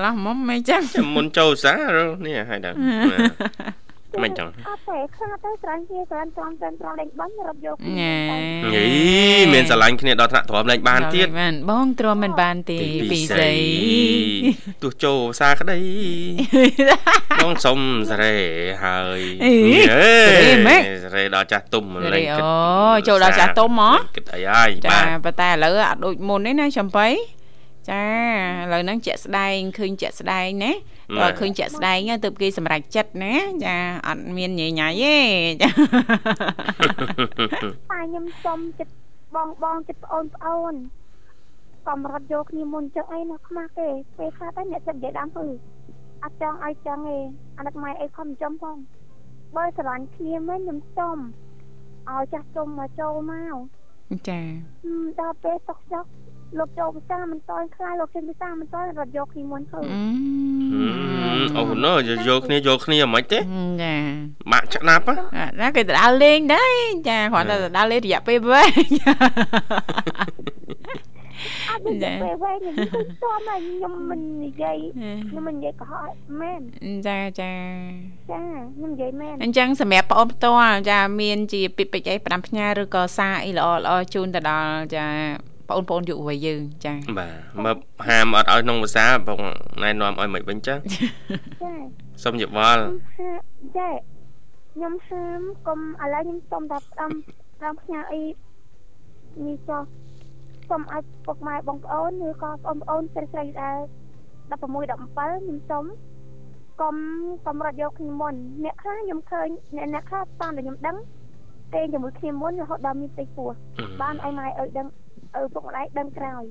ឡាស់មុំមិនអញ្ចឹងចាំមុនចូលសារនេះហើយដល់មិនចឹងអត់ទេខ្លាចទៅស្រឡាញ់គ្នាស្រឡាញ់ត្រង់ត្រង់ត្រង់លេងបាញ់រត់យកញ៉េយីមានស្រឡាញ់គ្នាដល់ថ្នាក់ទ្រាំលេងបានទៀតបានបងទ្រាំមិនបានទេពីស្អីទោះចូលភាសាក្តីបងសុំសេរីហើយអេសេរីដល់ចាស់ទុំលេងគិតអូចូលដល់ចាស់ទុំហ៎គិតអីហើយចាប៉ុន្តែឥឡូវអត់ដូចមុនទេណាចំបៃ ចាឥឡូវហ្នឹងជាក់ស្ដែងឃើញជាក់ស្ដែងណាបើឃើញជាក់ស្ដែងទៅគេសម្រេចចិត្តណាចាអត់មានញញ៉ៃទេចាប៉ាខ្ញុំសុំចិត្តបងបងចិត្តប្អូនប្អូនកំរត់យកគ្នាមុនចឹងអីណាខ្មាស់ទេពេលខ្លះតែអ្នកចិត្តនិយាយដើមគឺអត់ចង់ឲ្យចឹងទេអាណិតម៉ែអីខំចំផងបើស្រឡាញ់គ្នាមែនខ្ញុំសុំឲ្យចាស់ទុំមកចូលមកចាដល់ពេលតុកចុក លោកចូលភាសាមិនតន់ខ្លាចលោកចេញភាសាមិនតន់រត់យកគ្នាមុនទៅអូណូយកគ្នាយកគ្នាមិនទេចាបាក់ឆ្នាប់ណាគេទៅដើរលេងដែរចាគ្រាន់តែដើរលេងរយៈពេលវែងអត់មានពេលវែងខ្ញុំស្ទាំហើយខ្ញុំមិននិយាយខ្ញុំមិននិយាយកុហកមែនចាចាចាខ្ញុំនិយាយមែនអញ្ចឹងសម្រាប់បងផ្ទាល់ចាមានជាពាក្យពេចន៍អី5ផ្ញើឬក៏សារអីល្អល្អជូនទៅដល់ចា បងប្អូនយុវវ័យយើងចាបាទមកហាមអត់ឲ្យក្នុងភាសាបងណែនាំឲ្យមិនវិញចាចាសុំយោបល់ចាខ្ញុំហាមកុំឥឡូវខ្ញុំសុំតែផ្ដាំផ្ដាំផ្ញើអីនេះចុះសូមឲ្យពុកម៉ែបងប្អូនឬក៏បងប្អូនស្រីស្រីដែល16 17ខ្ញុំសូមកុំកុំរត់យកគ្នាមុនអ្នកខ្លះខ្ញុំឃើញអ្នកអ្នកខ្លះតាមដែលខ្ញុំដឹងទេជាមួយគ្នាមុនរហូតដល់មានផ្ទៃពោះបានឲ្យម៉ែឲ្យដឹង ឪពុកម្ដាយដឹងក្រោយ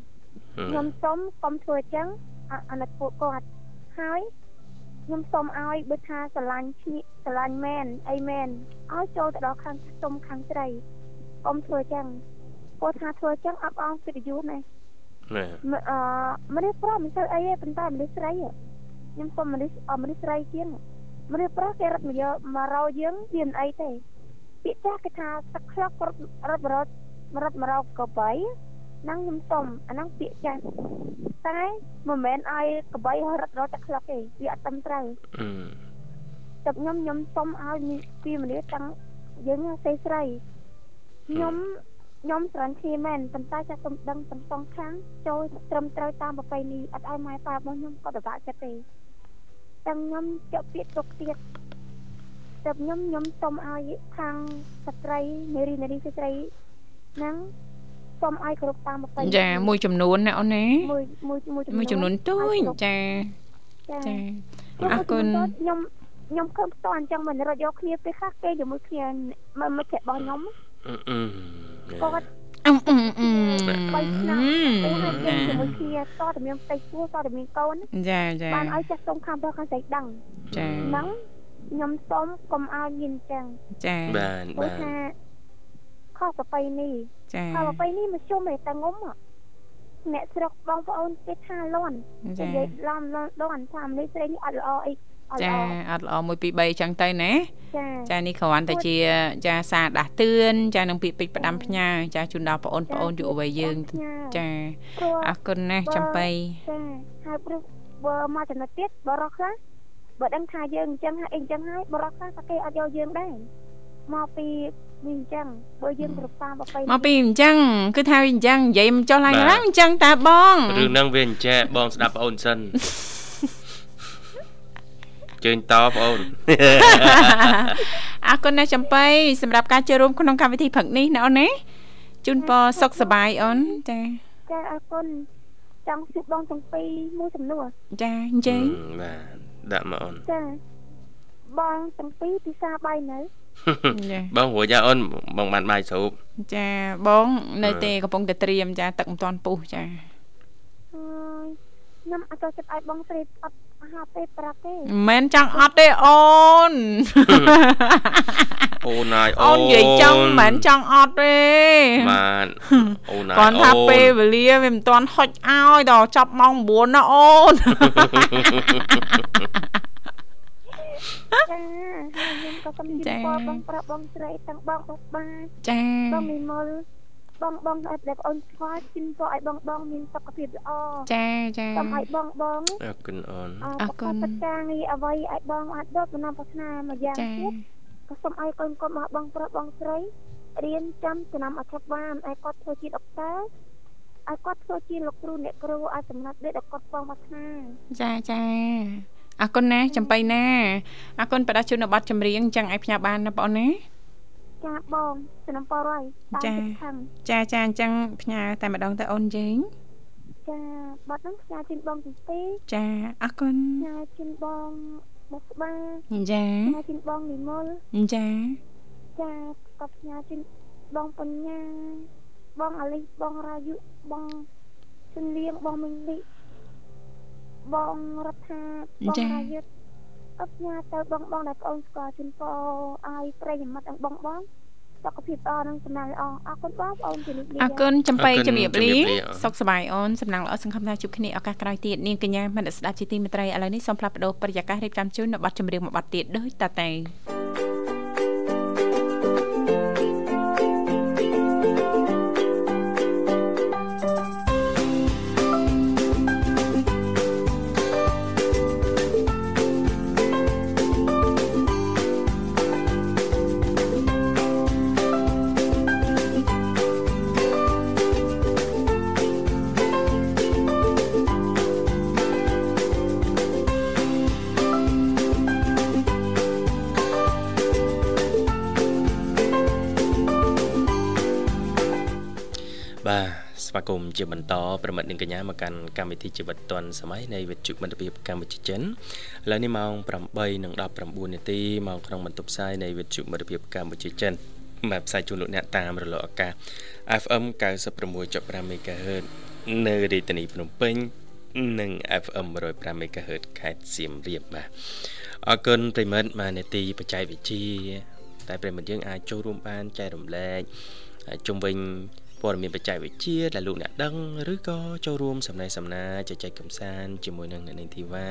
ខ្ញុំសូមកុំធ្វើអញ្ចឹងអាណិតពួកគាត់ហើយខ្ញុំសូមឲ្យបើថាស្រឡាញ់ឈ្នះស្រឡាញ់មែនអីមែនឲ្យចូលទៅដល់ខាងខ្ទុំខាងស្រីកុំធ្វើអញ្ចឹងព្រោះថាធ្វើអញ្ចឹងអបអងកិត្តិយសណាណាអឺមនុស្សប្រុសមិនទៅអីទេប៉ុន្តែមនុស្សស្រីខ្ញុំសុំមនុស្សមនុស្សស្រីជាងមនុស្សប្រុសគេរត់មកយកមករោយើងមានអីទេពាក្យចាស់គេថាទឹកខ្លោករត់រត់រត់ រត់មករោកបីហ្នឹងខ្ញុំសុំអាហ្នឹងពាក្យចាស់តែមិនមែនឲ្យកបីរត់រត់ទឹកខ្លោកទេវាអត់ត្រឹមត្រូវតែខ្ញុំខ្ញុំសុំឲ្យពីមនុស្សតាំងយើងស្រីស្រីខ្ញុំខ្ញុំស្រន់គ្នាមែនប៉ុន្តែចាស់ខ្ញុំដឹងទាំងសងខាងចូលត្រឹមត្រូវតាមប្រពៃណីអត់ឲ្យម៉ែប៉ារបស់ខ្ញុំក៏ពិបាកចិត្តទេទាំងខ្ញុំជាប់ពាក្យទុកទៀតតែខ្ញុំខ្ញុំសុំឲ្យខាងស្ត្រីនារីនារីស្ត្រី ហ្នឹងសុំឲ្យគ្រប់តាមប្រពៃណីចាមួយចំនួនណាអូនណាមួយមួយមួយចំនួនទូចចាចាអរគុណខ្ញុំខ្ញុំឃើញផ្ទាល់អញ្ចឹងមិនរត់យកគ្នាពេលខ្លះគេជាមួយគ្នាមិនមិនចិត្តរបស់ខ្ញុំគាត់អឺអឺអឺបីឆ្នាំទៅហើយយើងជាមួយគ្នាតតែមានផ្ទៃពោះតតែមានកូនចាចាបានឲ្យចាស់សុំខាងប្រុសខាងស្រីដឹងចាហ្នឹងខ្ញុំសុំកុំឲ្យមានអញ្ចឹងចាបានបានថា ខុសប្របីនេះចាខុសប្របីនេះមកជុំឯតែងុំអ្នកស្រុកបងប្អូនគេថាលន់និយាយឡំលន់ថាមនុស្សស្រីនេះអត់ល្អអីចាអត់ល្អ1 2 3ចឹងទៅណាចាចានេះគ្រាន់តែជាចាសារដាស់តឿនចានឹងពាក្យពេចន៍ផ្ដាំផ្ញើចាជូនដល់បងប្អូនយុវវ័យយើងចាអរគុណណាស់ចំបៃចាហើយព្រោះបើមកចំណុចទៀតបរោះខ្លះបើដឹងថាយើងអញ្ចឹងហើយអីអញ្ចឹងហើយបរោះខ្លះតែគេអត់យកយើងដែរមកពី វាអញ្ចឹងបើយើងប្រតាមប្របីមកពីអញ្ចឹងគឺថាវាអញ្ចឹងនិយាយមិនចុះឡើងឡើងអញ្ចឹងតាបងរឿងហ្នឹងវាអញ្ចឹងបងស្ដាប់បងអូនសិនជើញតបងអូនអរគុណណាស់ចំបៃសម្រាប់ការចូលរួមក្នុងកម្មវិធីព្រឹកនេះណាអូនណាជូនពរសុខសប្បាយអូនចាចាអរគុណចង់ជួបបងទាំងពីរមួយសំណួរចាអញ្ចឹងបាទដាក់មកអូនចា បងទាំងពីរពិសាបាយនៅបងរួចចាអូនបងបានបាយស្រូបចាបងនៅទេកំពុងតែត្រៀមចាទឹកមិនទាន់ពុះចាអើយខ្ញុំអត់ចូលចិត្តឲ្យបងស្រីអត់ហាប់ទេប្រាប់ទេមិនមែនចង់អត់ទេអូនអូនហើយអូននិយាយចង់មិនមែនចង់អត់ទេបានអូនហើយគាត់ថាពេលវេលាវាមិនទាន់ហុចឲ្យដល់ចាប់ម៉ោង9ណាអូន ចាខ្ញុំក៏សូមជម្រាបបងប្រាប់បងស្រីទាំងបងបងបាចាបងមីមុលបងបងឲ្យបងអូនស្គាល់ជិនក៏ឲ្យបងបងមានសុខភាពល្អចាចាសូមឲ្យបងបងអរគុណអូនអរគុណកិច្ចការងារអ្វីឲ្យបងអាចដកដំណំប្រាថ្នាមួយយ៉ាងទៀតក៏សូមឲ្យកូនកូនរបស់បងប្រុសបងស្រីរៀនចាំចំណាំអធិបានឲ្យគាត់ធ្វើជាដុកទ័រឲ្យគាត់ធ្វើជាលោកគ្រូអ្នកគ្រូឲ្យសម្រាប់ដូចគាត់បងប្រាថ្នាចាចា អរគុណណាចំបៃណាអរគុណបដាជូនប័ណ្ណចម្រៀងចឹងឲ្យផ្ញើបានណាបងណាចាបងសំណពរហើយចាចាចាអញ្ចឹងផ្ញើតែម្ដងទៅអូនយើងចាបាត់ហ្នឹងផ្ញើជូនបងទីទីចាអរគុណផ្ញើជូនបងបុស្បាចាផ្ញើជូនបងនិមលចាចាក៏ផ្ញើជូនបងបញ្ញាបងអាលីបងរាយុបងជិនលៀងបងមិញលី បងរដ្ឋាបងរាយុអបញ្ញាទៅបងបងដែលបងស្គាល់ជូនពរឲ្យប្រិយមិត្តឲ្យបងបងសុខភាពល្អនិងសំណាងល្អអរគុណបងប្អូនជំរាបលាអរគុណចំបៃជំរាបលាសុខសប្បាយអូនសំណាងល្អសង្ឃឹមថាជួបគ្នាឱកាសក្រោយទៀតនាងកញ្ញាមនស្ដាប់ជាទីមេត្រីឥឡូវនេះសូមផ្លាស់ប្ដូរប្រយាកររៀបចំជូននៅប័ណ្ណចម្រៀងមួយប័ណ្ណទៀតដូចតទៅ ជាបន្តប្រមិត្តនឹងកញ្ញាមកកាន់កម្មវិធីជីវិតឌွန်សម័យនៃវិទ្យុមិត្តភាពកម្ពុជាចិនឥឡូវនេះម៉ោង8:19នាទីមកក្នុងបន្ទប់ផ្សាយនៃវិទ្យុមិត្តភាពកម្ពុជាចិនបាទផ្សាយជូនលោកអ្នកតាមរលកអាកាស FM 96.5 MHz នៅរាជធានីភ្នំពេញនិង FM 105 MHz ខេត្តសៀមរាបបាទអរគុណប្រិមិត្តមកនេតិបច្ចេកវិទ្យាតែប្រិមិត្តយើងអាចចូលរួមបានចែករំលែកជុំវិញ ព័ត៌មានបច្ចេកវិទ្យាដែលលោកអ្នកដឹងឬក៏ចូលរួមសំណេះសំណាលជជែកកំសាន្តជាមួយនឹងអ្នកនាងធីវ៉ា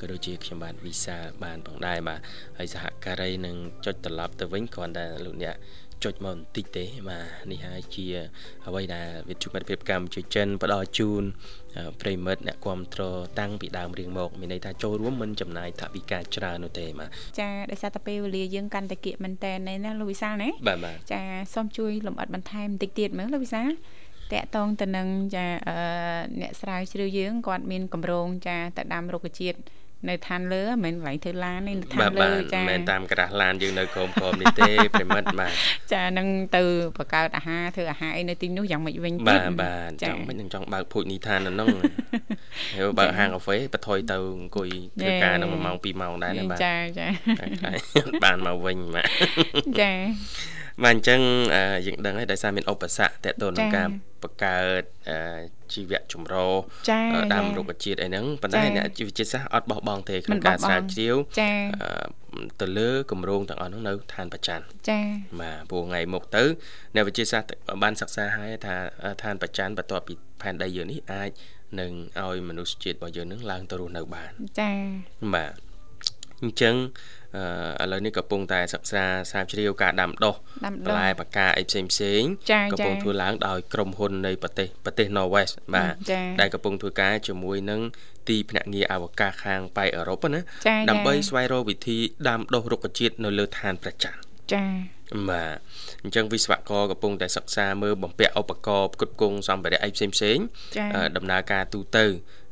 ក៏ដូចជាខ្ញុំបាទវិសាបានផងដែរបាទហើយសហការីនឹងចុចត្រឡប់ទៅវិញគ្រាន់តែលោកអ្នក ចុចមកបន្តិចទេបាទនេះហើយជាអ្វីដែលវិទ្យុមិត្តភាពកម្ពុជាចិនផ្ដល់ជូនប្រិមិត្តអ្នកគ្រប់គ្រងតាំងពីដើមរៀងមកមានន័យថាចូលរួមមិនចំណាយថវិកាច្រើននោះទេបាទចាដោយសារតែពេលវេលាយើងកាន់តែគៀកមែនតើណាលោកវិសាលណាបាទបាទចាសូមជួយលំអិតបន្ថែមបន្តិចទៀតមើលលោកវិសាលតកតងទៅនឹងចាអ្នកស្រាវជ្រាវយើងគាត់មានកម្រងចាទៅដាំរុក្ខជាតិ នៅឋានលើមិនមែនកន្លែងធ្វើឡានទេនៅឋានលើចាមិនមែនតាមក្រាស់ឡានយើងនៅក្រោមក្រោមនេះទេប្រិមិត្តបាទចានឹងទៅបង្កើតអាហារធ្វើអាហារអីនៅទីនោះយ៉ាងម៉េចវិញទៀតបាទបាទចង់មិននឹងចង់បើកភូជនីឋាននៅនោះហើយបើកហាងកាហ្វេបថយទៅអង្គុយធ្វើការនៅ1ម៉ោង2ម៉ោងដែរណាបាទចាចាបានមកវិញបាទចា បាទអញ្ចឹងយើងដឹងហើយដោយសារមានឧបសគ្គតទៅនឹងការបង្កើតជីវៈចម្រោដាំរុក្ខជាតិអីហ្នឹងប៉ុន្តែអ្នកជីវវិទ្យាសាស្ត្រអត់បោះបង់ទេក្នុងការស្រាវជ្រាវទៅលើគម្រោងទាំងអស់ហ្នឹងនៅឋានប្រច័នចា៎បាទព្រោះថ្ងៃមុខទៅអ្នកវិទ្យាសាស្ត្របានសិក្សាហើយថាឋានប្រច័នបន្ទាប់ពីផែនដីយើងនេះអាចនឹងឲ្យមនុស្សជាតិរបស់យើងនឹងឡើងទៅរស់នៅបានចា៎បាទអញ្ចឹង ឥឡូវនេះកំពុងតែសិក្សាស្រាវជ្រាវការដាំដុះបន្លែបកាអីផ្សេងផ្សេងកំពុងធ្វើឡើងដោយក្រុមហ៊ុននៃប្រទេសប្រទេស Norwest បាទដែលកំពុងធ្វើការជាមួយនឹងទីភ្នាក់ងារអវកាសខាងប៉ៃអឺរ៉ុបណាដើម្បីស្វែងរកវិធីដាំដុះរុក្ខជាតិនៅលើឋានប្រច័ណ្ឌចា៎បាទអញ្ចឹងវិស្វករកំពុងតែសិក្សាមើលបំពាក់ឧបករណ៍ផ្គត់ផ្គង់សម្ភារៈអីផ្សេងផ្សេងដំណើរការទូទៅ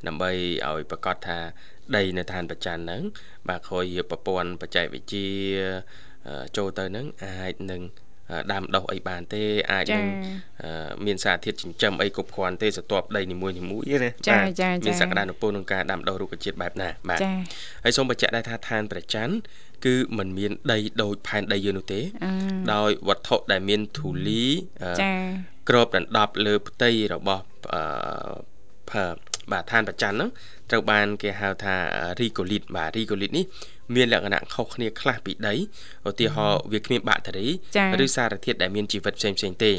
ដើម្បីឲ្យប្រកាសថា ដីនៅឋានប្រច័នហ្នឹងបាទក្រោយប្រព័ន្ធបច្ចេកវិទ្យាចូលទៅហ្នឹងអាចនឹងដាំដុះអីបានទេអាចនឹងមានសារធាតុចិញ្ចឹមអីគ្រប់គ្រាន់ទេស្ទាប់ដីនីមួយនីមួយណាចាចាមានសក្តានុពលក្នុងការដាំដុះរុក្ខជាតិបែបណាបាទហើយសូមបញ្ជាក់ដែរថាឋានប្រច័នគឺมันមានដីដូចផែនដីយើងនោះទេ ដោយវត្ថុដែលមានធូលីចាក្របដណ្ដប់លើផ្ទៃរបស់អឺ បាទឋានប្រច័នហ្នឹងត្រូវបានគេហៅថារីកូលីតបាទរីកូលីតនេះមានលក្ខណៈខុសគ្នាខ្លះពីដីឧទាហរណ៍វាគ្មានបាក់តេរីឬសារធាតុដែលមានជីវិតផ្សេងផ្សេងទេ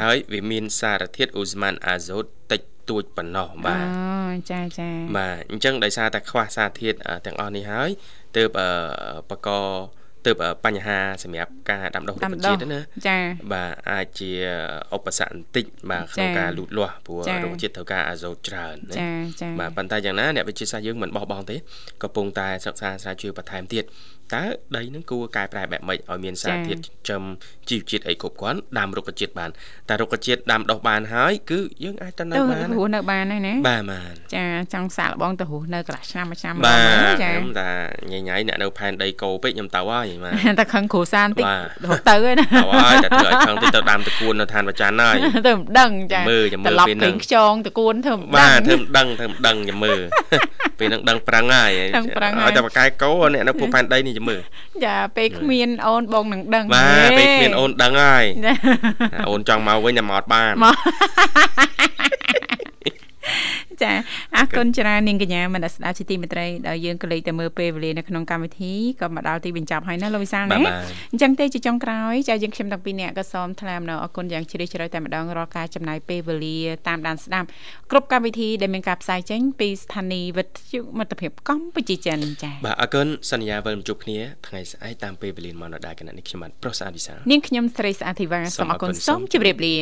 ហើយវាមានសារធាតុអូស្មန်អាសូតតិចតួចប៉ុណ្ណោះបាទអូចាចាបាទអញ្ចឹងដោយសារតែខ្វះសារធាតុទាំងអស់នេះហើយទើបបក ទៅបញ្ហាសម្រាប់ការដាំដុះរុក្ខជាតិណាចាបាទអាចជាឧបសគ្គបន្តិចបាទក្នុងការលូតលាស់ព្រោះរុក្ខជាតិត្រូវការអាសូតច្រើនណាចាចាបាទប៉ុន្តែយ៉ាងណាអ្នកវិទ្យាសាស្ត្រយើងមិនបោះបង់ទេកំពុងតែសិក្សាស្រាវជ្រាវបន្ថែមទៀត តើដីនឹងគួរកែប្រែបែបម៉េចឲ្យមានសារធាតុចិញ្ចឹមជីវជាតិអីគ្រប់គ្រាន់ដាំរុក្ខជាតិបានតែរុក្ខជាតិដាំដុះបានហើយគឺយើងអាចទៅនៅបានរស់នៅបានហើយណាបាទបាទចាចង់សាកល្បងទៅរស់នៅកន្លះឆ្នាំមួយឆ្នាំមកចាខ្ញុំតាញញ៉ៃអ្នកនៅផែនដីកោពេកខ្ញុំទៅហើយបាទតែខឹងគ្រូសានតិចរត់ទៅហើយណាទៅហើយតែធ្វើឲ្យខឹងតិចទៅដាំតគួននៅឋានប្រច័នហើយទៅមិនដឹងចាមើលចាំមើលពេលហ្នឹងខ្យងតគួនធ្វើមិនដឹងបាទធ្វើមិនដឹងធ្វើមិនដឹងចាំមើលពេលហ្នឹងដឹងប្រឹងហើយឲ្យតែបកែកោអ្នកនៅភូមិផែនដីនេះចាំមើលចាពេលគ្មានអូនបងនឹងដឹងបាទពេលគ្មានអូនដឹងហើយអូនចង់មកវិញតែមកអត់បាន ចាអរគុណច្រើននាងកញ្ញាមនស្ដាប់ជាទីមេត្រីដែលយើងក៏លេចតែមើលពេលវេលានៅក្នុងកម្មវិធីក៏មកដល់ទីបញ្ចប់ហើយណាលោកវិសាលណាអញ្ចឹងទេជាចុងក្រោយចាយើងខ្ញុំទាំងពីរនាក់ក៏សូមថ្លែងអំណរអគុណយ៉ាងជ្រាលជ្រៅតែម្ដងរាល់ការចំណាយពេលវេលាតាមដានស្ដាប់គ្រប់កម្មវិធីដែលមានការផ្សាយចេញពីស្ថានីយ៍វិទ្យុមិត្តភាពកម្ពុជាចិនចាបាទអរគុណសន្យាវិលជួបគ្នាថ្ងៃស្អែកតាមពេលវេលាមកដល់ដែរគណៈនេះខ្ញុំបាទប្រុសស្អាតវិសានាងខ្ញុំស្រីស្អាតធីវ៉ាសូមអរគុណសូមជម្រាបលា